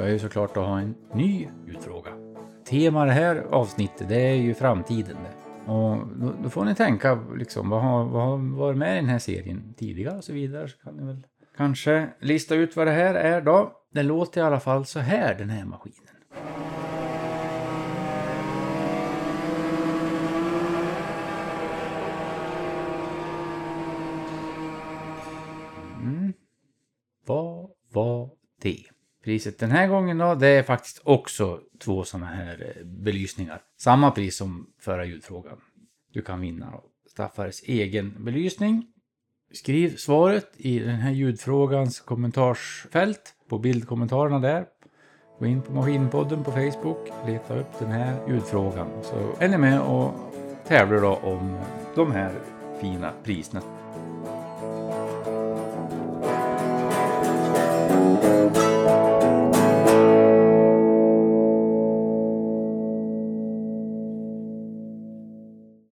Jag är ju såklart att ha en ny utfråga. Temat det här avsnittet, det är ju framtiden det. Och då, då får ni tänka liksom, vad har, vad har varit med i den här serien tidigare och så vidare. Så kan ni väl kanske lista ut vad det här är då. Det låter i alla fall så här, den här maskinen. Mm. Vad var det? Priset den här gången då, det är faktiskt också två sådana här eh, belysningar. Samma pris som förra ljudfrågan. Du kan vinna då. Staffares egen belysning. Skriv svaret i den här ljudfrågans kommentarsfält på bildkommentarerna där. Gå in på Maskinpodden på Facebook, leta upp den här ljudfrågan. Så är ni med och tävlar då om de här fina priserna.